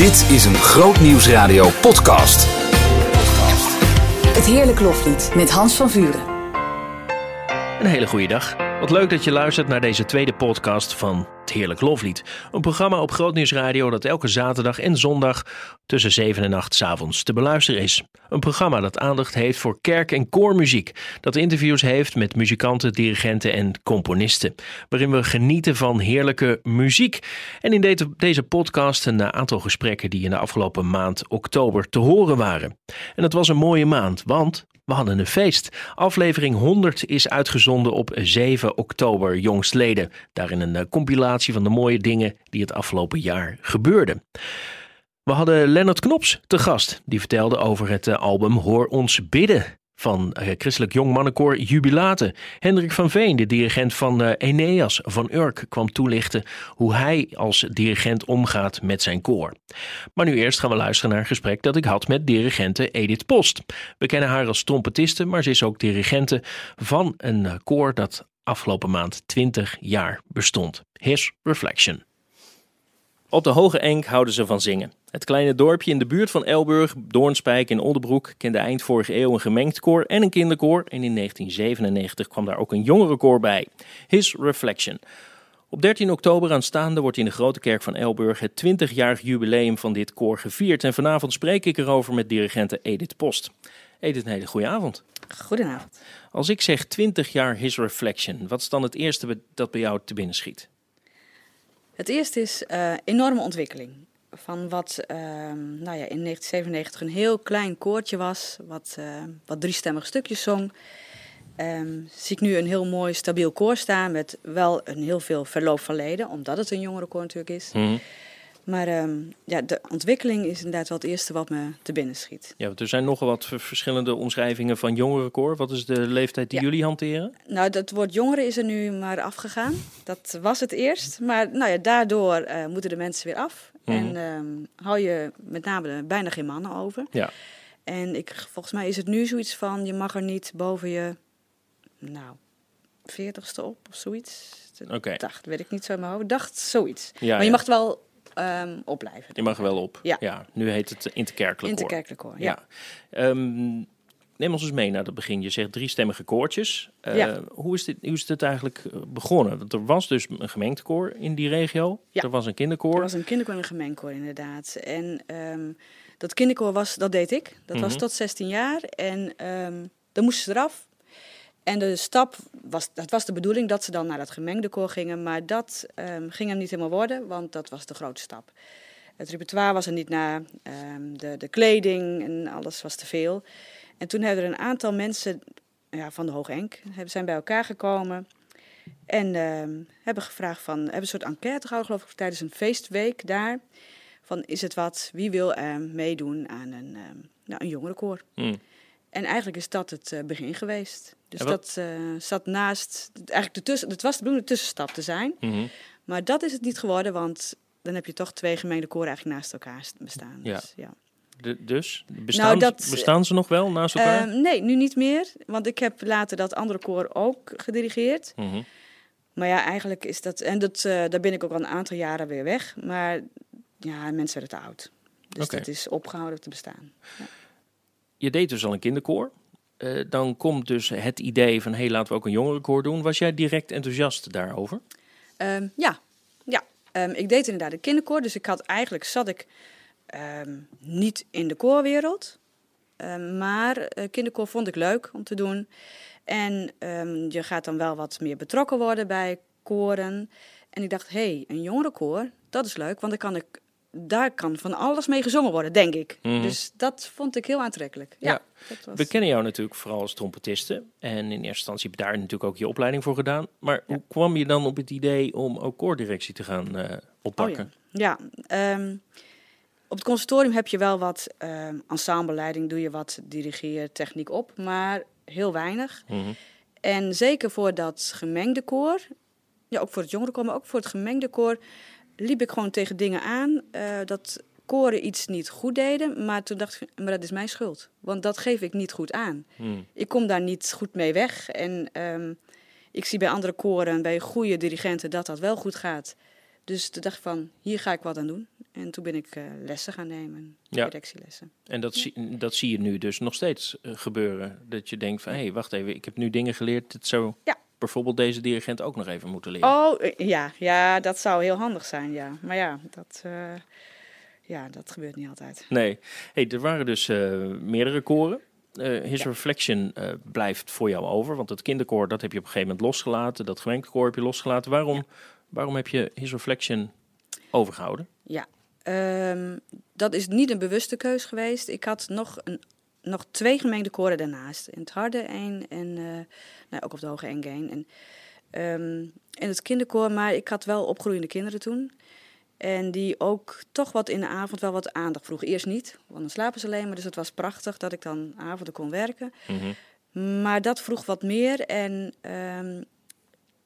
Dit is een Groot Nieuwsradio podcast. Het Heerlijk Loflied met Hans van Vuren. Een hele goede dag. Wat leuk dat je luistert naar deze tweede podcast van Heerlijk Loflied. Een programma op Grootnieuws Radio dat elke zaterdag en zondag tussen 7 en 8 s avonds te beluisteren is. Een programma dat aandacht heeft voor kerk- en koormuziek. Dat interviews heeft met muzikanten, dirigenten en componisten. Waarin we genieten van heerlijke muziek. En in deze, podcast een aantal gesprekken die in de afgelopen maand oktober te horen waren. En het was een mooie maand, want we hadden een feest. Aflevering 100 is uitgezonden op 7 oktober jongstleden. Daarin een eh, van de mooie dingen die het afgelopen jaar gebeurden. We hadden Lennart Knops te gast. Die vertelde over het eh, album Hoor ons bidden van uh, Christelijk Jongmannenkoor Jubilate. Hendrik van Veen, de dirigent van uh, Eneas van Urk, kwam toelichten hoe hij als dirigent omgaat met zijn koor. Maar nu eerst gaan we luisteren naar een gesprek dat ik had met dirigente Edith Post. We kennen haar als trompetiste, maar ze is ook dirigente van een koor dat afgelopen maand 20 jaar bestond. His Reflection. Op de Hoge Enk houden ze van zingen. Het kleine dorpje in de buurt van Elburg, Doornspijk en Oldenbroek kende eind vorige eeuw een gemengd koor en een kinderkoor. En in 1997 kwam daar ook een jongerenkoor bij, His Reflection. Op 13 oktober aanstaande wordt in de Grote Kerk van Elburg het 20-jarig jubileum van dit koor gevierd. En vanavond spreek ik erover met dirigente Edith Post. Edith, een hele goede avond. Goedenavond. Als ik zeg 20 jaar His Reflection, wat is dan het eerste dat bij jou te binnen schiet? Het eerste is uh, enorme ontwikkeling. Van wat uh, nou ja, in 1997 een heel klein koortje was, wat, uh, wat driestemmig stukjes zong. Um, zie ik nu een heel mooi stabiel koor staan met wel een heel veel verloop van leden, omdat het een jongerenkoor natuurlijk is. Mhm. Maar um, ja, de ontwikkeling is inderdaad wel het eerste wat me te binnen schiet. Ja, want er zijn nogal wat verschillende omschrijvingen van jongerenkoor. Wat is de leeftijd die Ja. jullie hanteren? Nou, dat woord jongeren is er nu maar afgegaan. Dat was het eerst. Maar nou ja, daardoor eh, moeten de mensen weer af. Mhm. En ehm, hou je met name bijna geen mannen over. Ja. En ik, volgens mij is het nu zoiets van, je mag er niet boven je, nou, veertigste op of zoiets. Oké. Dacht, weet ik niet zo in mijn hoofd. Dacht zoiets. Ja, maar je ja. mag wel ehm opblijven. Je mag wel op. Ja. nu heet het interkerkelijk koor. Interkerkelijk hoor. Ja. Ja. Ehm, neem ons eens mee naar het begin. Je zegt driestemmige koortjes. Eh, Ja. hoe, is dit, hoe is dit eigenlijk eh, begonnen? Want er was dus een gemengd koor in die regio. Ja. Er was een kinderkoor. Er was een kinderkoor en een gemeenkoor inderdaad. En ehm, dat kinderkoor was, dat deed ik. Dat was Mhm. tot 16 jaar. En dan moesten ze eraf. En de stap was, dat was de bedoeling dat ze dan naar dat gemengde koor gingen. Maar dat ehm, ging hem niet helemaal worden, want dat was de grote stap. Het repertoire was er niet naar, ehm, de, de kleding en alles was te veel. En toen hebben er een aantal mensen ja, van de Hoge Enk zijn bij elkaar gekomen. En ehm, hebben gevraagd van, hebben een soort enquête gehouden geloof ik tijdens een feestweek daar. Van is het wat, wie wil meedoen aan een, nou, een jongerenkoor? Hm. En eigenlijk is dat het eh, begin geweest. Dus dat eh, zat naast, eigenlijk de tussen, het was de bedoeling de tussenstap te zijn. Mhm. Maar dat is het niet geworden, want dan heb je toch twee gemengde koren eigenlijk naast elkaar st- bestaan. Ja. Dus, ja. De- dus bestaan, Nou, dat- bestaan ze nog wel naast elkaar? Ehm, nee, nu niet meer, want ik heb later dat andere koor ook gedirigeerd. Mhm. Maar ja, eigenlijk is dat, en dat, eh, daar ben ik ook al een aantal jaren weer weg. Maar ja, mensen werden te oud. Dus Oké. dat is opgehouden te bestaan. Je deed dus al een kinderkoor. Eh, dan komt dus het idee van, hé, hey, laten we ook een jongerenkoor doen. Was jij direct enthousiast daarover? Ehm, ja, ja. Ehm, ik deed inderdaad een kinderkoor, dus ik had eigenlijk zat ik ehm, niet in de koorwereld. Maar eh, kinderkoor vond ik leuk om te doen. En je gaat dan wel wat meer betrokken worden bij koren. En ik dacht, hé, hey, een jongerenkoor, dat is leuk, want dan kan ik, daar kan van alles mee gezongen worden, denk ik. Mhm. Dus dat vond ik heel aantrekkelijk. Ja, Ja. dat was- We kennen jou natuurlijk vooral als trompetiste. En in eerste instantie heb je daar natuurlijk ook je opleiding voor gedaan. Maar hoe kwam je dan op het idee om ook koordirectie te gaan eh, oppakken? Oh ja, ja ehm, op het conservatorium heb je wel wat ehm ensembleleiding, doe je wat dirigeertechniek op, maar heel weinig. Mhm. En zeker voor dat gemengde koor, ja, ook voor het jongerenkoor, maar ook voor het gemengde koor, liep ik gewoon tegen dingen aan eh, dat koren iets niet goed deden. Maar toen dacht ik, maar dat is mijn schuld, want dat geef ik niet goed aan. Mhm. Ik kom daar niet goed mee weg. En ehm, ik zie bij andere koren, bij goede dirigenten, dat dat wel goed gaat. Dus toen dacht ik van, hier ga ik wat aan doen. En toen ben ik eh, lessen gaan nemen, Ja. directielessen. En dat, zie, dat zie je nu dus nog steeds eh, gebeuren. Dat je denkt van, hé, hey, wacht even, ik heb nu dingen geleerd. Het zou Ja. Bijvoorbeeld deze dirigent ook nog even moeten leren. Oh, eh, ja, ja, dat zou heel handig zijn, ja. Maar ja, dat, eh, ja, dat gebeurt niet altijd. Nee. Hey, er waren dus eh, meerdere koren. Eh, His Ja. Reflection blijft voor jou over. Want het kinderkoor, dat heb je op een gegeven moment losgelaten. Dat gemengde heb je losgelaten. Waarom, waarom heb je His Reflection overgehouden? Ja, ehm, dat is niet een bewuste keus geweest. Ik had nog, een, nog twee gemengde koren daarnaast. In het harde één en eh, nou, ook op de hoge één. En, ehm, en het kinderkoor, maar ik had wel opgroeiende kinderen toen. En die ook toch wat in de avond wel wat aandacht vroegen. Eerst niet, want dan slapen ze alleen maar. Dus het was prachtig dat ik dan avonden kon werken. Mhm. Maar dat vroeg wat meer. En ehm,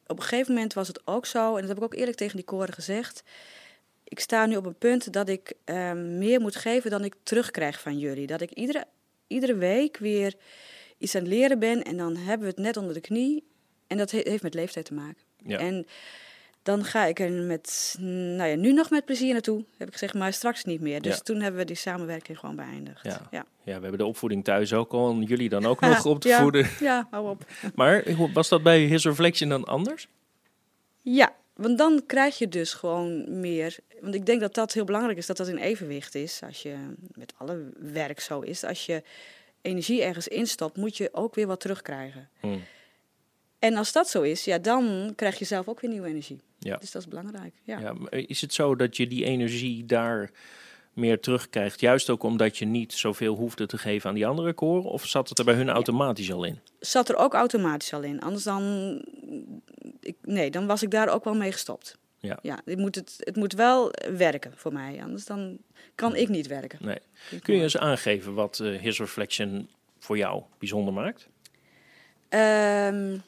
op een gegeven moment was het ook zo, en dat heb ik ook eerlijk tegen die koren gezegd. Ik sta nu op een punt dat ik ehm, meer moet geven dan ik terugkrijg van jullie. Dat ik iedere, iedere week weer iets aan het leren ben en dan hebben we het net onder de knie. En dat he- heeft met leeftijd te maken. Ja. En dan ga ik er met, nou ja, nu nog met plezier naartoe, heb ik gezegd, maar straks niet meer. Dus Ja. toen hebben we die samenwerking gewoon beëindigd. Ja. ja. Ja, we hebben de opvoeding thuis ook al. En jullie dan ook nog op te ja, voeden. Ja, hou op. Maar was dat bij His Reflection dan anders? Ja, want dan krijg je dus gewoon meer. Want ik denk dat dat heel belangrijk is, dat dat in evenwicht is. Als je met alle werk zo is. Als je energie ergens instopt, moet je ook weer wat terugkrijgen. Hm. En als dat zo is, ja, dan krijg je zelf ook weer nieuwe energie. Ja. Dus dat is belangrijk. Ja. Ja, is het zo dat je die energie daar meer terugkrijgt? Juist ook omdat je niet zoveel hoefde te geven aan die andere koren? Of zat het er bij hun automatisch al in? Zat er ook automatisch al in. Anders dan. Ik, nee, dan was ik daar ook wel mee gestopt. Ja. Ja, het moet, het, het moet wel werken voor mij. Anders dan kan ik niet werken. Nee. Kun je eens aangeven wat eh, His Reflection voor jou bijzonder maakt? Ehm,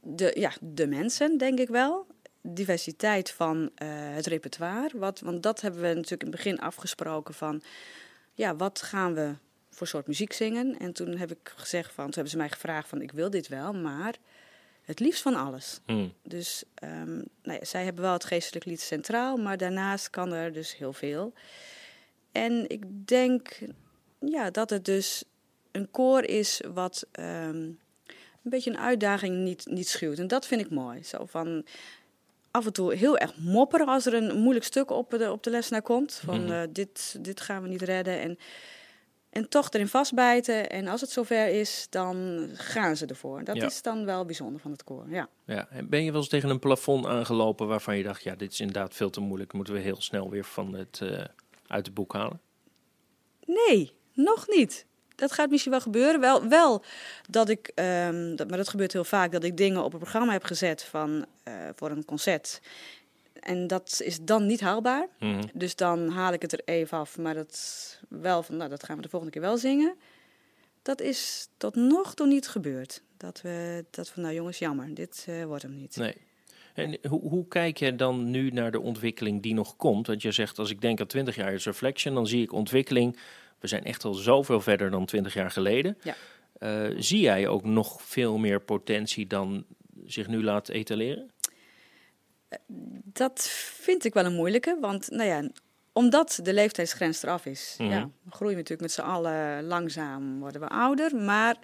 de, ja, de mensen, denk ik wel. Diversiteit van eh, het repertoire. Wat, want dat hebben we natuurlijk in het begin afgesproken van... Ja, wat gaan we voor soort muziek zingen? En toen heb ik gezegd van... Toen hebben ze mij gevraagd van, ik wil dit wel, maar het liefst van alles. Hm. Dus ehm, nou ja, zij hebben wel het geestelijk lied centraal, maar daarnaast kan er dus heel veel. En ik denk ja, dat het dus een koor is wat ehm, een beetje een uitdaging niet, niet schuwt. En dat vind ik mooi. Zo van af en toe heel erg mopperen als er een moeilijk stuk op de, op de les naar komt. Van Mhm. eh, dit, dit gaan we niet redden. En, en toch erin vastbijten. En als het zover is, dan gaan ze ervoor. Dat Ja. is dan wel bijzonder van het koor. Ja. Ja. En ben je wel eens tegen een plafond aangelopen waarvan je dacht... ja, dit is inderdaad veel te moeilijk. Moeten we heel snel weer van het, eh, uit het boek halen? Nee, nog niet. Dat gaat misschien wel gebeuren. Wel, wel dat ik, ehm, dat, maar dat gebeurt heel vaak, dat ik dingen op een programma heb gezet van, eh, voor een concert. En dat is dan niet haalbaar. Mhm. Dus dan haal ik het er even af. Maar dat wel van, nou, dat gaan we de volgende keer wel zingen. Dat is tot nog toe niet gebeurd. Dat we, dat van, nou jongens, jammer, dit eh, wordt hem niet. Nee. En hoe, hoe kijk je dan nu naar de ontwikkeling die nog komt? Want je zegt, als ik denk aan 20 jaar is Reflection, dan zie ik ontwikkeling. We zijn echt al zoveel verder dan 20 jaar geleden. Ja. Eh, zie jij ook nog veel meer potentie dan zich nu laat etaleren? Dat vind ik wel een moeilijke, want nou ja, omdat de leeftijdsgrens eraf is, Mhm. ja, we groeien natuurlijk met z'n allen langzaam, worden we ouder. Maar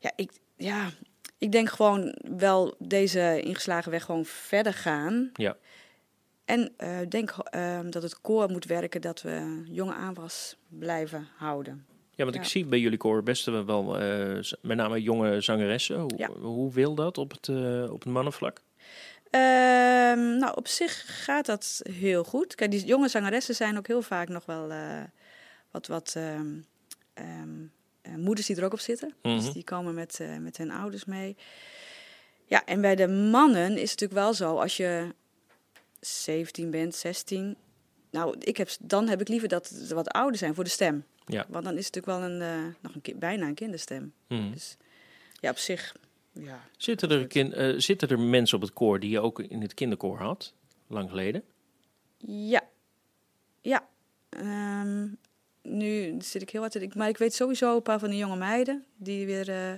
ja, ik, ja, ik denk gewoon wel deze ingeslagen weg gewoon verder gaan. Ja. En eh, ik denk ehm, dat het koor moet werken dat we jonge aanwas blijven houden. Ja, want ik zie bij jullie koor best wel, eh, met name jonge zangeressen. Hoe, Ja. hoe wil dat op het, eh, op het mannenvlak? Ehm, nou, op zich gaat dat heel goed. Kijk, die jonge zangeressen zijn ook heel vaak nog wel wat, wat ehm, ehm, eh, moeders die er ook op zitten. Mhm. Dus die komen met, met hun ouders mee. Ja, en bij de mannen is het natuurlijk wel zo, als je 17 bent, 16. Nou, ik heb, dan heb ik liever dat ze wat ouder zijn voor de stem. Ja. Want dan is het natuurlijk wel een, eh, nog een, ki- bijna een kinderstem. Mhm. Dus ja, op zich, ja. Zitten, er kin- eh, zitten er mensen op het koor die je ook in het kinderkoor had, lang geleden? Ja. Ja. Ehm, nu zit ik heel hard denken. Maar ik weet sowieso een paar van die jonge meiden. Die, weer, eh,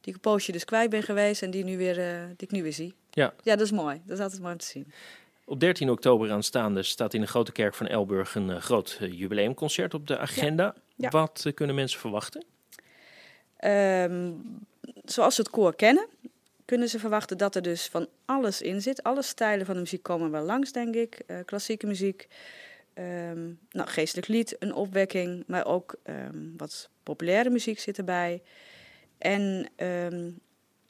die ik een poosje dus kwijt ben geweest. En die, nu weer, die ik nu weer zie. Ja. Ja, dat is mooi. Dat is altijd mooi om te zien. Op 13 oktober aanstaande staat in de Grote Kerk van Elburg een groot jubileumconcert op de agenda. Ja. Wat kunnen mensen verwachten? Ehm, zoals ze het koor kennen, kunnen ze verwachten dat er dus van alles in zit. Alle stijlen van de muziek komen wel langs, denk ik. Eh, klassieke muziek, ehm, nou, geestelijk lied, een opwekking, maar ook ehm, wat populaire muziek zit erbij. En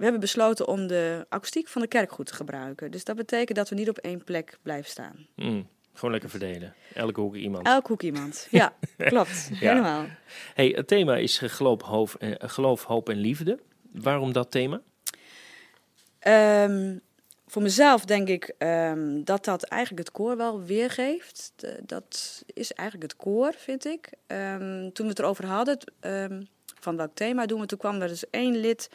we hebben besloten om de akoestiek van de kerk goed te gebruiken. Dus dat betekent dat we niet op één plek blijven staan. Mm, gewoon lekker verdelen. Elke hoek iemand. Elk hoek iemand. Ja, klopt. Ja. Helemaal. Hey, het thema is geloof, hoop, eh, geloof, hoop en liefde. Waarom dat thema? Ehm, voor mezelf denk ik ehm, dat dat eigenlijk het koor wel weergeeft. Dat is eigenlijk het koor, vind ik. Ehm, toen we het erover hadden, van welk thema doen we, toen kwam er dus één lid,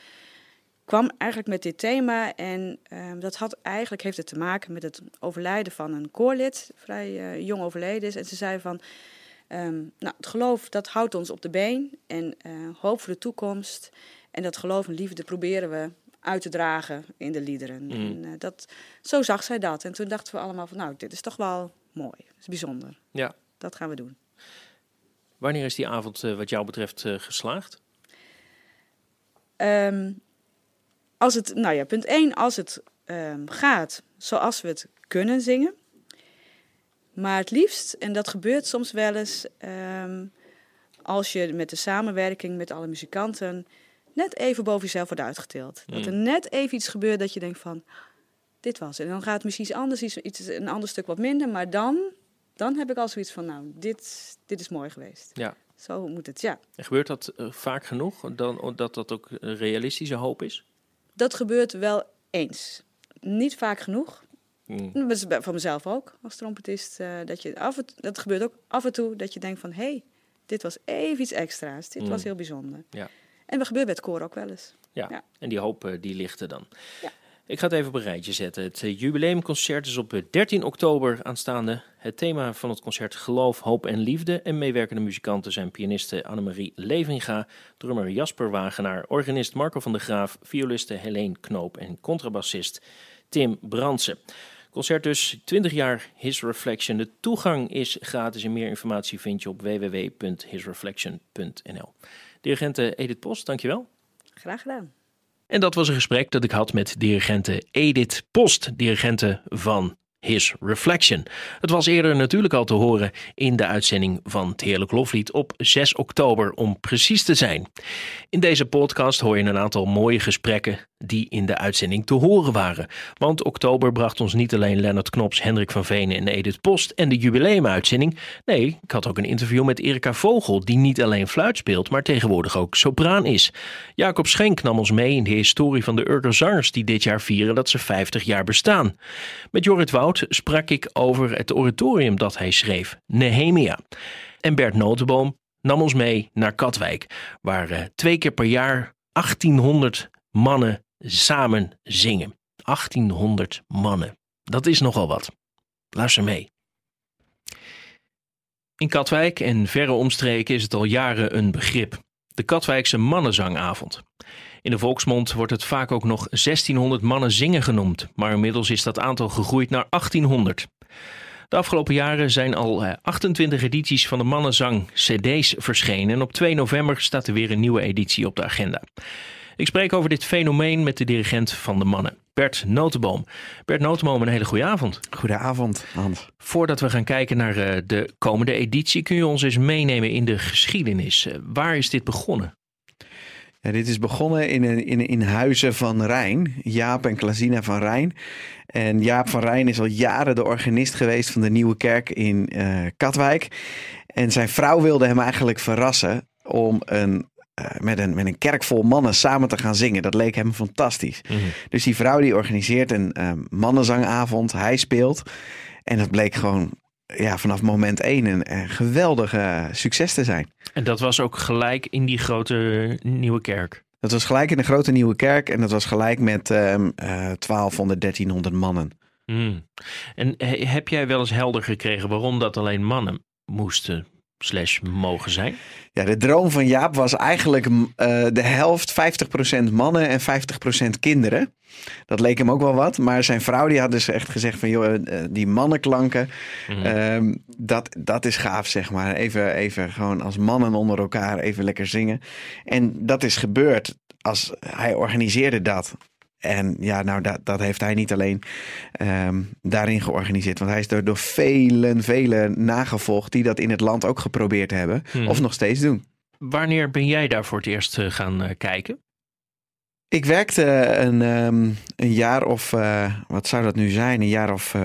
kwam eigenlijk met dit thema. En ehm, dat had eigenlijk, heeft het te maken met het overlijden van een koorlid, vrij eh, jong overleden is. En ze zei van, ehm, nou, het geloof dat houdt ons op de been en eh, hoop voor de toekomst. En dat geloof en liefde proberen we uit te dragen in de liederen. Mm. En, eh, dat, zo zag zij dat. En toen dachten we allemaal van, nou, dit is toch wel mooi. Het is bijzonder. Ja. Dat gaan we doen. Wanneer is die avond wat jou betreft geslaagd? Ehm, als het, nou ja, punt 1, als het ehm, gaat zoals we het kunnen zingen. Maar het liefst, en dat gebeurt soms wel eens, ehm, als je met de samenwerking met alle muzikanten net even boven jezelf wordt uitgetild. Dat er Mm. net even iets gebeurt dat je denkt van, dit was het. En dan gaat het misschien iets anders, iets, iets, een ander stuk wat minder, maar dan, dan heb ik al zoiets van, nou, dit, dit is mooi geweest. Ja. Zo moet het, ja. En gebeurt dat eh, vaak genoeg dan, dat dat ook een realistische hoop is? Dat gebeurt wel eens. Niet vaak genoeg. Mm. Dat is bij- voor mezelf ook als trompetist. eh, dat, je af en, toe- dat gebeurt ook af en toe dat je denkt van... hé, hey, dit was even iets extra's. Dit Mm. was heel bijzonder. Ja. En dat gebeurt bij het koor ook wel eens. Ja. Ja. en die hoop die ligt er dan. Ja. Ik ga het even op een rijtje zetten. Het eh, jubileumconcert is op eh, 13 oktober aanstaande. Het thema van het concert Geloof, Hoop en Liefde. En meewerkende muzikanten zijn pianiste Annemarie Levinga, drummer Jasper Wagenaar, organist Marco van der Graaf, violiste Helene Knoop en contrabassist Tim Brandsen. Concert dus 20 jaar His Reflection. De toegang is gratis en meer informatie vind je op www.hisreflection.nl. Dirigente Edith Post, dankjewel. Graag gedaan. En dat was een gesprek dat ik had met dirigente Edith Post, dirigente van His Reflection. Het was eerder natuurlijk al te horen in de uitzending van het Heerlijk Loflied op 6 oktober om precies te zijn. In deze podcast hoor je een aantal mooie gesprekken die in de uitzending te horen waren. Want oktober bracht ons niet alleen Lennart Knops, Hendrik van Venen en Edith Post en de jubileumuitzending. Nee, ik had ook een interview met Erika Vogel, die niet alleen fluit speelt, maar tegenwoordig ook sopraan is. Jacob Schenk nam ons mee in de historie van de Urker zangers die dit jaar vieren dat ze 50 jaar bestaan. Met Jorrit Woud sprak ik over het oratorium dat hij schreef, Nehemia. En Bert Notenboom nam ons mee naar Katwijk, waar eh, twee keer per jaar 1800 mannen samen zingen. 1800 mannen. Dat is nogal wat. Luister mee. In Katwijk en verre omstreken is het al jaren een begrip. De Katwijkse mannenzangavond. In de volksmond wordt het vaak ook nog 1600 mannen zingen genoemd, maar inmiddels is dat aantal gegroeid naar 1800. De afgelopen jaren zijn al eh, 28 edities van de Mannenzang CD's verschenen en op 2 november staat er weer een nieuwe editie op de agenda. Ik spreek over dit fenomeen met de dirigent van de mannen, Bert Notenboom. Bert Notenboom, een hele goede avond. Goedenavond, Hans. Voordat we gaan kijken naar eh, de komende editie, kun je ons eens meenemen in de geschiedenis. Eh, waar is dit begonnen? Ja, dit is begonnen in, in, in Huizen van Rijn. Jaap en Klazina van Rijn. En Jaap van Rijn is al jaren de organist geweest van de Nieuwe Kerk in eh, Katwijk. En zijn vrouw wilde hem eigenlijk verrassen om een, met, een, met een kerk vol mannen samen te gaan zingen. Dat leek hem fantastisch. Dus die vrouw die organiseert een eh, mannenzangavond. Hij speelt. En dat bleek gewoon ja, vanaf moment één een, een geweldig eh, succes te zijn. En dat was ook gelijk in die grote nieuwe kerk. Dat was gelijk in de grote nieuwe kerk en dat was gelijk met ehm eh 1200, 1300 mannen. Hmm. En he- heb jij wel eens helder gekregen waarom dat alleen mannen moesten slash mogen zijn? Ja, de droom van Jaap was eigenlijk eh, de helft, 50% mannen en 50% kinderen. Dat leek hem ook wel wat. Maar zijn vrouw die had dus echt gezegd van... joh, eh, die mannenklanken, Mhm. ehm, dat, dat is gaaf, zeg maar. Even, even gewoon als mannen onder elkaar even lekker zingen. En dat is gebeurd als hij organiseerde dat. En ja, nou, dat, dat heeft hij niet alleen ehm, daarin georganiseerd. Want hij is door, door velen, velen nagevolgd... die dat in het land ook geprobeerd hebben. Mhm. Of nog steeds doen. Wanneer ben jij daar voor het eerst eh, gaan eh, kijken? Ik werkte een, ehm, een jaar of, eh, wat zou dat nu zijn? Een jaar of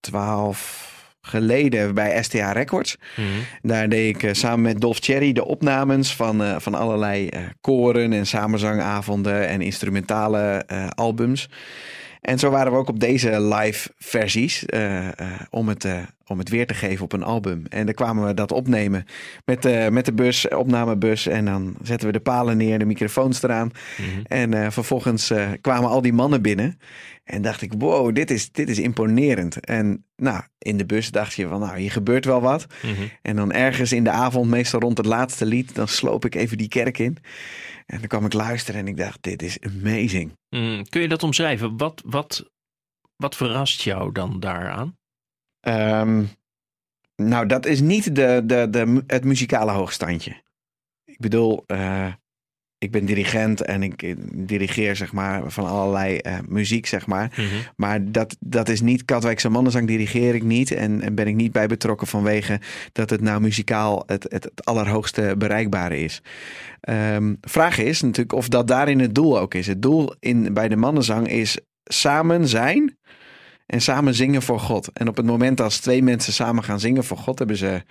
twaalf geleden bij STA Records. Mhm. Daar deed ik eh, samen met Dolph Cherry de opnames van, eh, van allerlei eh, koren en samenzangavonden en instrumentale albums. En zo waren we ook op deze live versies om, het, om het weer te geven op een album. En dan kwamen we dat opnemen met, de met de bus, opnamebus. En dan zetten we de palen neer, de microfoons eraan. Mhm. En eh, vervolgens eh, kwamen al die mannen binnen. En dacht ik, wow, dit is, dit is imponerend. En nou, in de bus dacht je van, nou, hier gebeurt wel wat. Mhm. En dan ergens in de avond, meestal rond het laatste lied, dan sloop ik even die kerk in. En dan kwam ik luisteren en ik dacht, dit is amazing. Mhm. Kun je dat omschrijven? Wat, wat, wat verrast jou dan daaraan? Ehm, nou, dat is niet de, de, de, het muzikale hoogstandje. Ik bedoel, eh, ik ben dirigent en ik eh, dirigeer zeg maar van allerlei eh, muziek zeg maar. Mhm. Maar dat, dat is niet Katwijkse mannenzang dirigeer ik niet. En, en ben ik niet bij betrokken vanwege dat het nou muzikaal het, het, het allerhoogste bereikbare is. Ehm, vraag is natuurlijk of dat daarin het doel ook is. Het doel in, bij de mannenzang is samen zijn en samen zingen voor God. En op het moment als twee mensen samen gaan zingen voor God, hebben ze.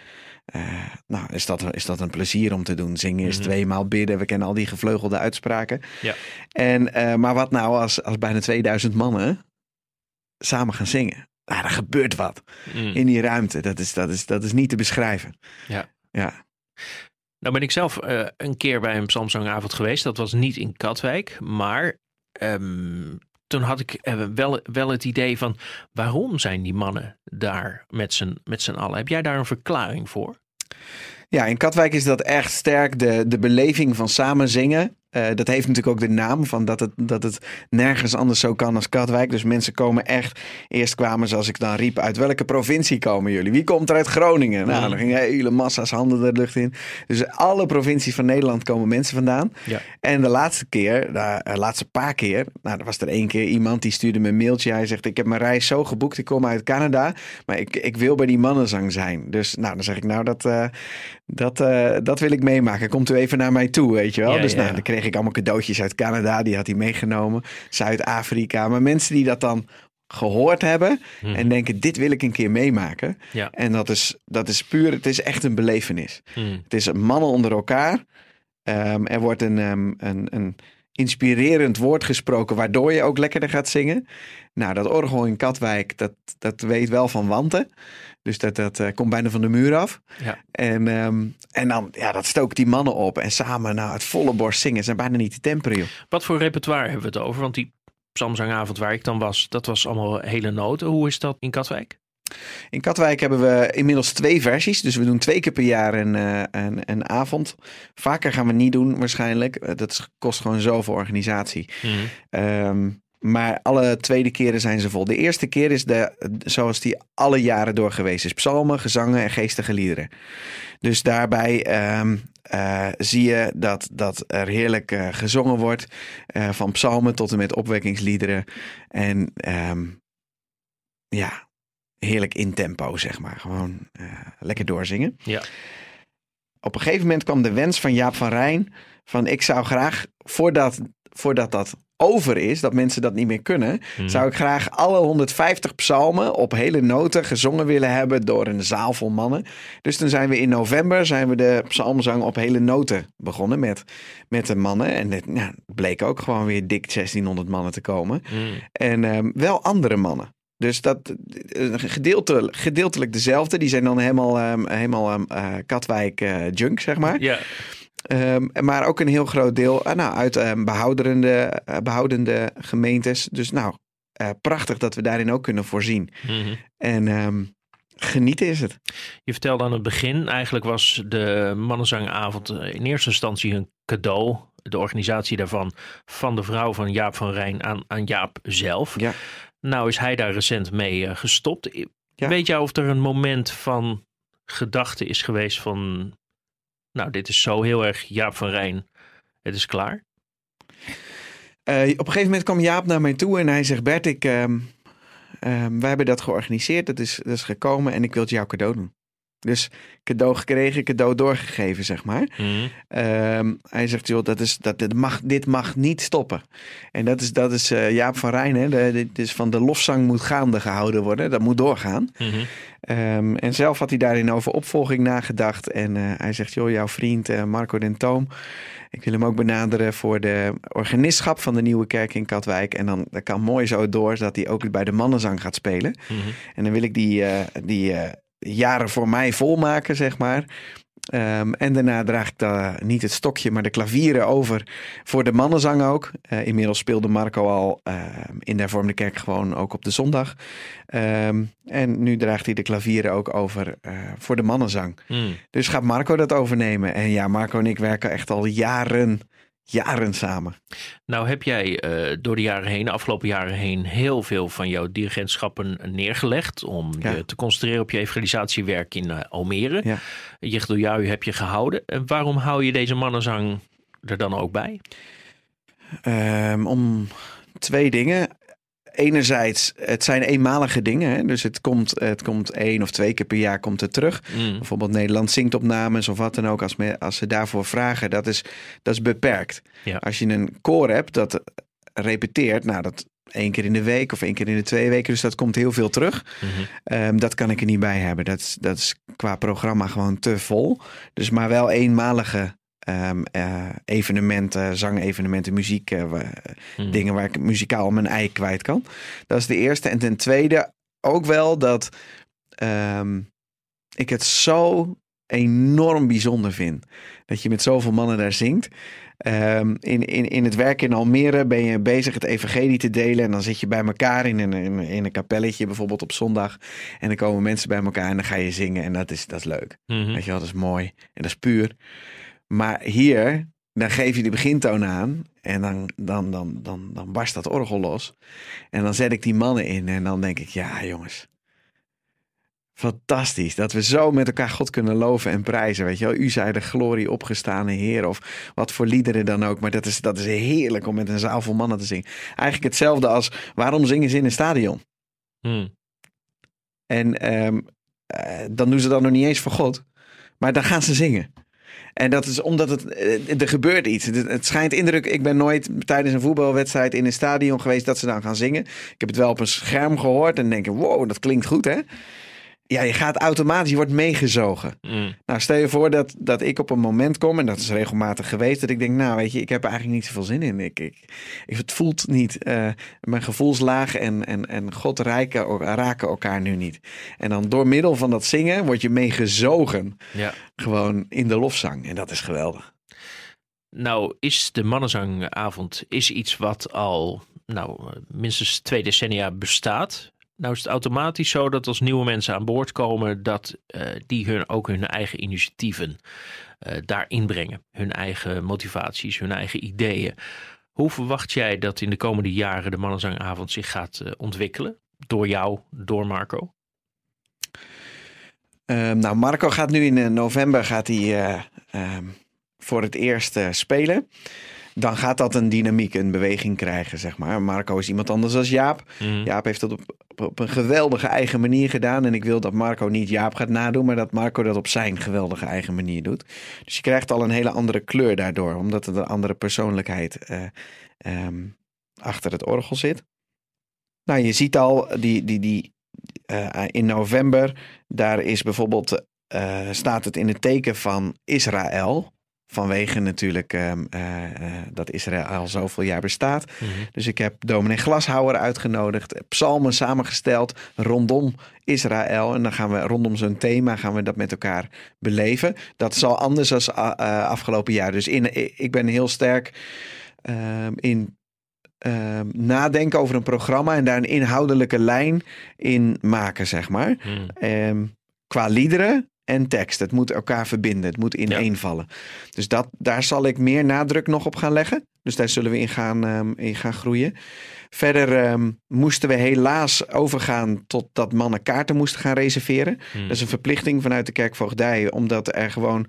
eh, nou, is dat, is dat een plezier om te doen? Zingen is Mhm. tweemaal bidden. We kennen al die gevleugelde uitspraken. Ja. En, eh, maar wat nou als, als bijna 2000 mannen samen gaan zingen? Nou, er gebeurt wat Mhm. in die ruimte. Dat is, dat is, dat is niet te beschrijven. Ja. Ja. Nou ben ik zelf eh, een keer bij een psalmzangavond geweest. Dat was niet in Katwijk, maar ehm, toen had ik eh, wel, wel het idee van waarom zijn die mannen daar met z'n, met allen? Heb jij daar een verklaring voor? Ja, in Katwijk is dat echt sterk de, de beleving van samen zingen. Eh, dat heeft natuurlijk ook de naam van dat het, dat het nergens anders zo kan als Katwijk. Dus mensen komen echt. Eerst kwamen ze, als ik dan riep, uit welke provincie komen jullie? Wie komt er uit Groningen? Nou, dan gingen hele massa's handen de lucht in. Dus alle provincies van Nederland komen mensen vandaan. Ja. En de laatste keer, de eh, laatste paar keer, nou, er was er één keer iemand die stuurde me een mailtje. Hij zegt: Ik heb mijn reis zo geboekt, ik kom uit Canada, maar ik, ik wil bij die mannenzang zijn. Dus nou, dan zeg ik: Nou, dat, eh, dat, dat wil ik meemaken. Komt u even naar mij toe, weet je wel? Ja, dus ja, nou, dan kreeg ik allemaal cadeautjes uit Canada, die had hij meegenomen. Zuid-Afrika. Maar mensen die dat dan gehoord hebben Mhm. en denken: Dit wil ik een keer meemaken. Ja. En dat is, dat is puur, het is echt een belevenis. Mhm. Het is mannen onder elkaar. Ehm, er wordt een, ehm, een, een inspirerend woord gesproken, waardoor je ook lekkerder gaat zingen. Nou, dat orgel in Katwijk, dat, dat weet wel van wanten. Dus dat, dat eh, komt bijna van de muur af. Ja. En, ehm, en dan, ja, dat stookt die mannen op. En samen, nou, het volle borst zingen, zijn bijna niet te temperen, joh. Wat voor repertoire hebben we het over? Want die psalmzangavond waar ik dan was, dat was allemaal hele noten. Hoe is dat in Katwijk? In Katwijk hebben we inmiddels twee versies. Dus we doen twee keer per jaar een, eh, een, een avond. Vaker gaan we niet doen waarschijnlijk. Eh, Dat kost gewoon zoveel organisatie. Mhm. Ehm, maar alle tweede keren zijn ze vol. De eerste keer is de, zoals die alle jaren door geweest is. Psalmen, gezangen en geestige liederen. Dus daarbij ehm, eh, zie je dat, dat er heerlijk gezongen wordt. van psalmen tot en met opwekkingsliederen. En ehm, ja, heerlijk in tempo, zeg maar. Gewoon eh, lekker doorzingen. Ja. Op een gegeven moment kwam de wens van Jaap van Rijn... van ik zou graag, voordat, voordat dat over is... dat mensen dat niet meer kunnen... Mhm. zou ik graag alle 150 psalmen op hele noten gezongen willen hebben... door een zaal vol mannen. Dus toen zijn we in november zijn we de psalmzang op hele noten begonnen... met, met de mannen. En het nou, bleek ook gewoon weer dik 1600 mannen te komen. Mhm. En ehm, wel andere mannen. Dus dat eh, gedeeltelijk, gedeeltelijk dezelfde. Die zijn dan helemaal, ehm, helemaal ehm, eh, Katwijk eh, junk, zeg maar. Ja. Ehm, maar ook een heel groot deel nou, uit behouderende, eh, behoudende gemeentes. Dus nou, prachtig dat we daarin ook kunnen voorzien. Mhm. En genieten is het. Je vertelde aan het begin, eigenlijk was de mannenzangavond in eerste instantie een cadeau. De organisatie daarvan van de vrouw van Jaap van Rijn aan, aan Jaap zelf. Ja. Nou is hij daar recent mee eh, gestopt. Ja. Weet jij of er een moment van gedachte is geweest van... Nou, dit is zo heel erg Jaap van Rijn. Het is klaar. Eh, op een gegeven moment kwam Jaap naar mij toe en hij zegt: Bert, ik, ehm, wij hebben dat georganiseerd, dat is, dat is gekomen en ik wil het jou cadeau doen. Dus cadeau gekregen, cadeau doorgegeven, zeg maar. Mhm. Ehm, hij zegt, joh, dat is, dat, dit, mag, dit mag niet stoppen. En dat is, dat is eh, Jaap van Rijn, hè? De, dit is van de lofzang moet gaande gehouden worden. Dat moet doorgaan. Mhm. Ehm, en zelf had hij daarin over opvolging nagedacht. En eh, hij zegt, joh, jouw vriend eh, Marco Den Toom... Ik wil hem ook benaderen voor de organistschap van de Nieuwe Kerk in Katwijk. En dan dat kan mooi zo door dat hij ook bij de mannenzang gaat spelen. Mhm. En dan wil ik die, die jaren voor mij volmaken, zeg maar. Ehm, en daarna draag ik niet het stokje, maar de klavieren over voor de mannenzang ook. Eh, inmiddels speelde Marco al ehm, in de hervormde kerk gewoon ook op de zondag. Ehm, en nu draagt hij de klavieren ook over eh, voor de mannenzang. Mhm. Dus gaat Marco dat overnemen. En ja, Marco en ik werken echt al jaren, jaren samen. Nou heb jij eh, door de jaren heen, de afgelopen jaren heen, heel veel van jouw dirigentschappen neergelegd om Ja. je te concentreren op je evangelisatiewerk in eh, Almere. Ja. Jechdeljui heb je gehouden. En waarom hou je deze mannenzang er dan ook bij? Ehm, om twee dingen. Enerzijds, het zijn eenmalige dingen. Hè? Dus het komt, het komt één of twee keer per jaar komt het terug. Mm. Bijvoorbeeld Nederland zingt opnames of wat dan ook. Als, me, als ze daarvoor vragen, dat is, dat is beperkt. Ja. Als je een koor hebt dat repeteert, nou dat één keer in de week of één keer in de twee weken. Dus dat komt heel veel terug. Mhm. Ehm, dat kan ik er niet bij hebben. Dat is, dat is qua programma gewoon te vol. Dus maar wel eenmalige ehm, eh, evenementen, zangevenementen, muziek, eh, Mhm. dingen waar ik muzikaal mijn ei kwijt kan. Dat is de eerste. En ten tweede ook wel dat ehm, ik het zo enorm bijzonder vind. Dat je met zoveel mannen daar zingt. Ehm, in, in, in het werk in Almere ben je bezig het evangelie te delen. En dan zit je bij elkaar in een, in, in een kapelletje bijvoorbeeld op zondag. En dan komen mensen bij elkaar en dan ga je zingen. En dat is, dat is leuk. Mhm. Weet je wel, dat is mooi. En dat is puur. Maar hier, dan geef je de begintoon aan. En dan, dan, dan, dan, dan barst dat orgel los. En dan zet ik die mannen in. En dan denk ik, ja jongens. Fantastisch. Dat we zo met elkaar God kunnen loven en prijzen. Weet je wel, u zij de glorie opgestane Heer. Of wat voor liederen dan ook. Maar dat is, dat is heerlijk om met een zaal vol mannen te zingen. Eigenlijk hetzelfde als, waarom zingen ze in een stadion? Mhm. En ehm, eh, dan doen ze dat nog niet eens voor God. Maar dan gaan ze zingen. En dat is omdat het, eh, er gebeurt iets. Het, schijnt indruk. Ik ben nooit tijdens een voetbalwedstrijd in een stadion geweest dat ze dan gaan zingen. Ik heb het wel op een scherm gehoord en denk wow, dat klinkt goed hè. Ja, je gaat automatisch, je wordt meegezogen. Mhm. Nou, stel je voor dat, dat ik op een moment kom, en dat is regelmatig geweest, dat ik denk, nou weet je, ik heb er eigenlijk niet zoveel zin in. Ik, ik, ik- het voelt niet, eh, mijn gevoelslaag en, en, en God raken, raken elkaar nu niet. En dan door middel van dat zingen word je meegezogen, Ja. gewoon in de lofzang. En dat is geweldig. Nou is de mannenzangavond is iets wat al nou, minstens twee decennia bestaat. Nou is het automatisch zo dat als nieuwe mensen aan boord komen, dat eh, die hun, ook hun eigen initiatieven eh, daarin brengen. Hun eigen motivaties, hun eigen ideeën. Hoe verwacht jij dat in de komende jaren de mannenzangavond zich gaat eh, ontwikkelen? Door jou, door Marco? Ehm, nou, Marco gaat nu in november gaat hij, eh, ehm, voor het eerst spelen. Dan gaat dat een dynamiek, een beweging krijgen, zeg maar. Marco is iemand anders dan Jaap. Mhm. Jaap heeft dat op, op, op een geweldige eigen manier gedaan. En ik wil dat Marco niet Jaap gaat nadoen, maar dat Marco dat op zijn geweldige eigen manier doet. Dus je krijgt al een hele andere kleur daardoor, omdat er een andere persoonlijkheid eh, ehm, achter het orgel zit. Nou, je ziet al die, die, die, eh, in november, daar is bijvoorbeeld, eh, staat het in het teken van Israël. Vanwege natuurlijk ehm, eh, eh, dat Israël al zoveel jaar bestaat. Mhm. Dus ik heb dominee Glashouwer uitgenodigd, psalmen samengesteld rondom Israël. En dan gaan we rondom zo'n thema gaan we dat met elkaar beleven. Dat is al anders dan afgelopen jaar. Dus in, ik ben heel sterk ehm, in ehm, nadenken over een programma en daar een inhoudelijke lijn in maken, zeg maar. Hmm. Ehm, qua liederen en tekst. Het moet elkaar verbinden. Het moet ineenvallen. Dus dat, daar zal ik meer nadruk nog op gaan leggen. Dus daar zullen we in gaan, ehm, in gaan groeien. Verder ehm, moesten we helaas overgaan tot dat mannen kaarten moesten gaan reserveren. Hmm. Dat is een verplichting vanuit de kerkvoogdij. Omdat er gewoon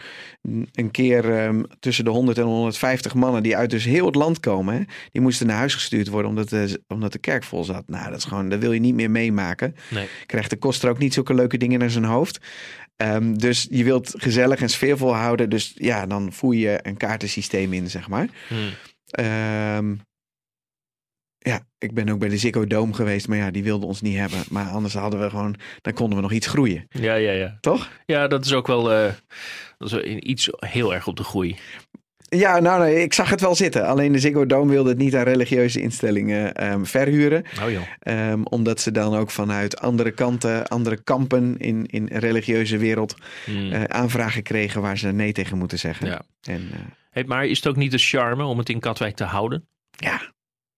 een keer ehm, tussen de 100 en 150 mannen die uit dus heel het land komen. Hè, die moesten naar huis gestuurd worden omdat de, omdat de kerk vol zat. Nou, dat is gewoon, dat wil je niet meer meemaken. Nee. Krijgt de koster ook niet zulke leuke dingen naar zijn hoofd. Ehm, dus je wilt gezellig en sfeervol houden. Dus ja, dan voer je een kaartensysteem in, zeg maar. Hmm. Ehm, ja, ik ben ook bij de Ziggo Dome geweest, maar ja, die wilden ons niet hebben. Maar anders hadden we gewoon, dan konden we nog iets groeien, Ja, ja, ja. toch? Ja, dat is ook wel eh, dat is wel iets heel erg op de groei. Ja, nou, nee, ik zag het wel zitten. Alleen de Ziggo Dome wilde het niet aan religieuze instellingen ehm, verhuren. Oh joh. Ehm, omdat ze dan ook vanuit andere kanten, andere kampen in, in religieuze wereld Hmm. eh, aanvragen kregen waar ze nee tegen moeten zeggen. Ja. En eh, Hey, maar is het ook niet de charme om het in Katwijk te houden? ja,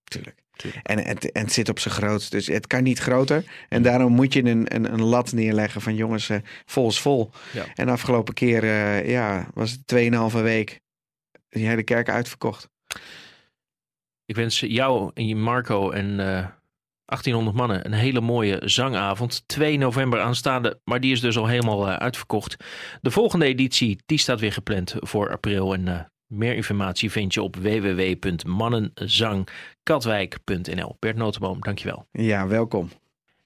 tuurlijk. Tuurlijk. En het, en het zit op zijn grootst, dus het kan niet groter. En daarom moet je een, een, een lat neerleggen van jongens, eh, vol is vol. Ja. En de afgelopen keer ja, was het 2,5 week die hele kerk uitverkocht. Ik wens jou en je Marco en eh 1800 mannen een hele mooie zangavond. 2 november aanstaande, maar die is dus al helemaal eh, uitverkocht. De volgende editie die staat weer gepland voor april. En eh, meer informatie vind je op www.mannenzangkatwijk.nl. Bert Notenboom, dankjewel. Ja, welkom.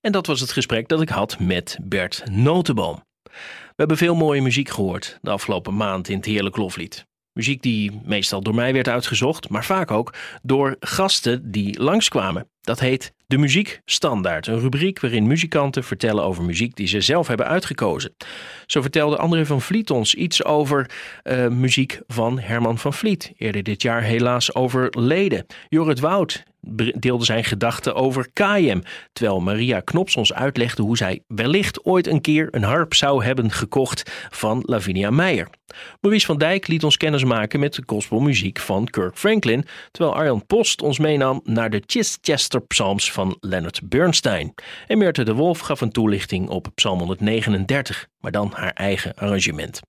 En dat was het gesprek dat ik had met Bert Notenboom. We hebben veel mooie muziek gehoord de afgelopen maand in het Heerlijk Loflied. Muziek die meestal door mij werd uitgezocht, maar vaak ook door gasten die langskwamen. Dat heet De Muziek Standaard, een rubriek waarin muzikanten vertellen over muziek die ze zelf hebben uitgekozen. Zo vertelde André van Vliet ons iets over eh, muziek van Herman van Vliet, eerder dit jaar helaas overleden. Jorrit bre- deelde zijn gedachten over KM, terwijl Maria Knops ons uitlegde hoe zij wellicht ooit een keer een harp zou hebben gekocht van Lavinia Meijer. Maurice van Dijk liet ons kennismaken met de gospelmuziek van Kirk Franklin, terwijl Arjan Post ons meenam naar de Chichester Psalms van Leonard Bernstein. En Meerte de Wolf gaf een toelichting op Psalm 139, maar dan haar eigen arrangement.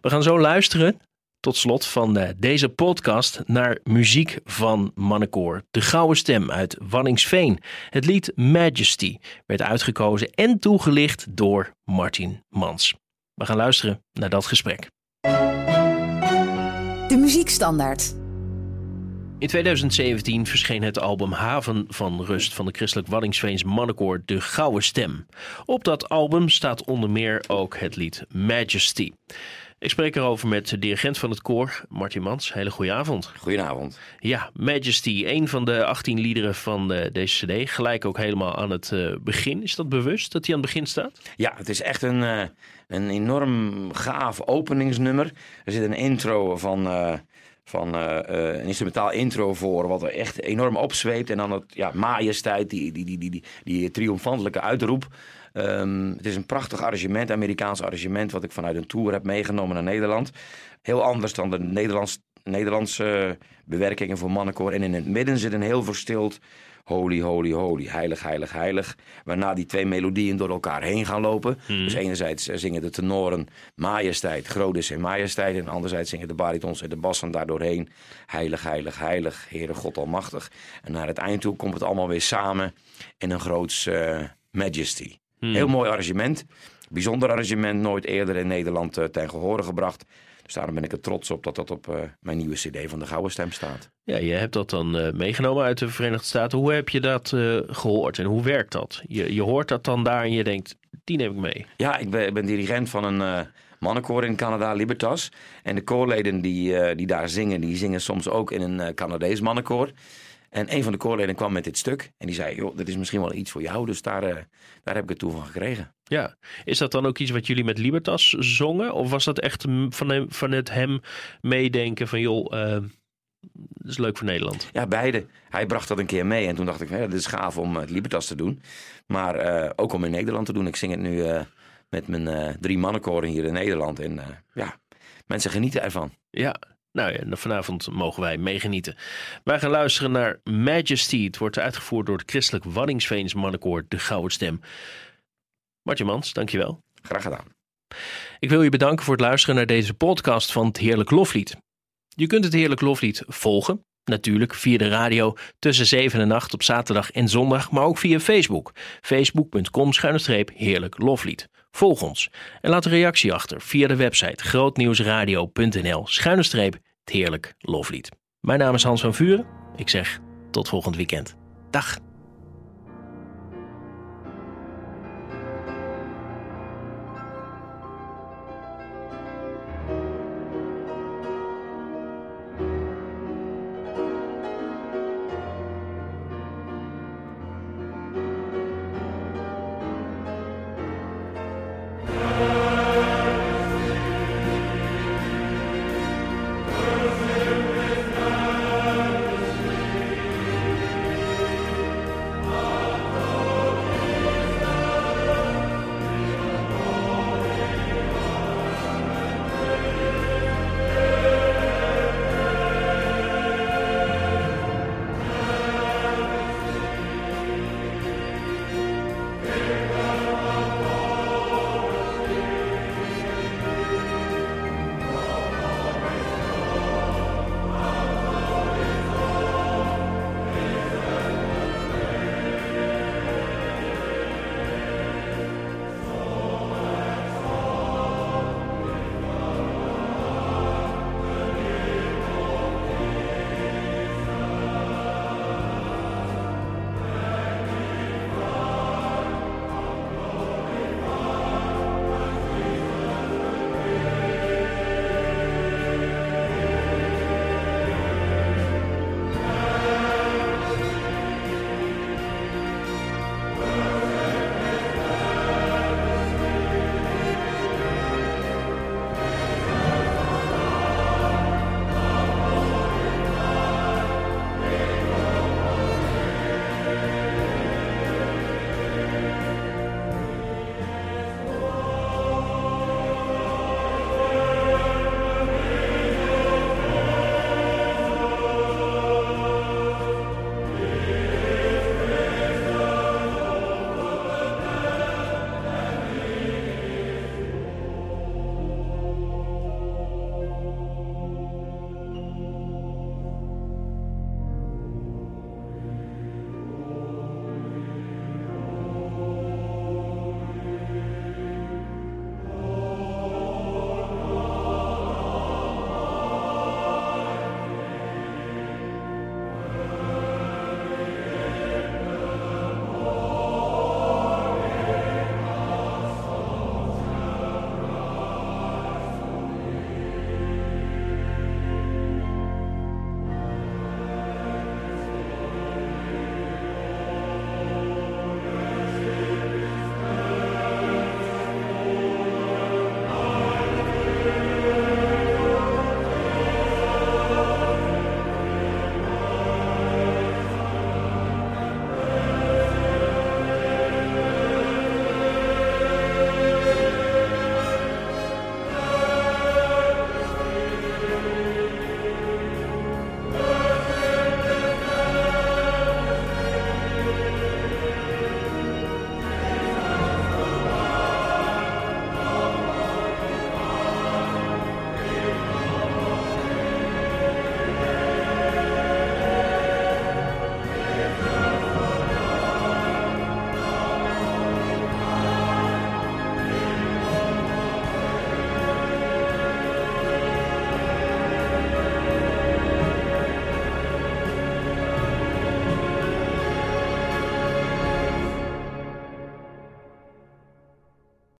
We gaan zo luisteren tot slot van eh, deze podcast naar muziek van Mannenkoor. De Gouden Stem uit Wanningsveen. Het lied Majesty werd uitgekozen en toegelicht door Martin Mans. We gaan luisteren naar dat gesprek. De muziekstandaard. In 2017 verscheen het album Haven van Rust van de christelijk Waddingsveens mannenkoor De Gouden Stem. Op dat album staat onder meer ook het lied Majesty. Ik spreek erover met de dirigent van het koor, Martin Mans. Hele goede avond. Goedenavond. Ja, Majesty, een van de 18 liederen van eh, deze cd. Gelijk ook helemaal aan het eh, begin. Is dat bewust dat hij aan het begin staat? Ja, het is echt een, eh, een enorm gaaf openingsnummer. Er zit een intro van, van een instrumentaal intro voor, wat er echt enorm opzweept. En dan het ja, majesteit, die, die, die, die, die, die triomfantelijke uitroep. Ehm, het is een prachtig arrangement, Amerikaans arrangement, wat ik vanuit een tour heb meegenomen naar Nederland. Heel anders dan de Nederlands, Nederlandse bewerkingen voor mannenkoor. En in het midden zit een heel verstild holy, holy, holy, heilig, heilig, heilig. Waarna die twee melodieën door elkaar heen gaan lopen. Dus enerzijds eh, zingen de tenoren majesteit, groot is en majesteit. En anderzijds zingen de baritons en de bassen daardoorheen. Heilig, heilig, heilig, Heere God Almachtig. En naar het eind toe komt het allemaal weer samen in een groots eh, majesty. Heel mooi arrangement. Bijzonder arrangement, nooit eerder in Nederland eh, ten gehore gebracht. Dus daarom ben ik er trots op dat dat op eh, mijn nieuwe cd van de Gouden Stem staat. Ja, je hebt dat dan eh, meegenomen uit de Verenigde Staten. Hoe heb je dat eh, gehoord en hoe werkt dat? Je, je hoort dat dan daar en je denkt, die neem ik mee. Ja, ik ben, ik ben dirigent van een mannenkoor in Canada, Libertas. En de koorleden die, die daar zingen, die zingen soms ook in een Canadees mannenkoor. En een van de koorleden kwam met dit stuk. En die zei, joh, dit is misschien wel iets voor jou. Dus daar, eh, daar heb ik het toe van gekregen. Ja, is dat dan ook iets wat jullie met Libertas zongen? Of was dat echt van, hem, van het hem meedenken van, joh, eh, dat is leuk voor Nederland? Ja, beide. Hij bracht dat een keer mee. En toen dacht ik, ja, dit is gaaf om het Libertas te doen. Maar eh, ook om in Nederland te doen. Ik zing het nu eh, met mijn eh, drie mannenkoren hier in Nederland. En eh, ja, mensen genieten ervan. Ja, Nou ja, vanavond mogen wij meegenieten. Wij gaan luisteren naar Majesty. Het wordt uitgevoerd door het christelijk Waddingsveens mannenkoor De Gouden Stem. Martje Mans, dankjewel. Graag gedaan. Ik wil je bedanken voor het luisteren naar deze podcast van het Heerlijk Loflied. Je kunt het Heerlijk Loflied volgen, natuurlijk via de radio tussen 7 en 8 op zaterdag en zondag, maar ook via Facebook. Facebook.com schuine Heerlijk Loflied. Volg ons en laat een reactie achter via de website grootnieuwsradio.nl schuine streep het Heerlijk Loflied. Mijn naam is Hans van Vuren. Ik zeg tot volgend weekend. Dag.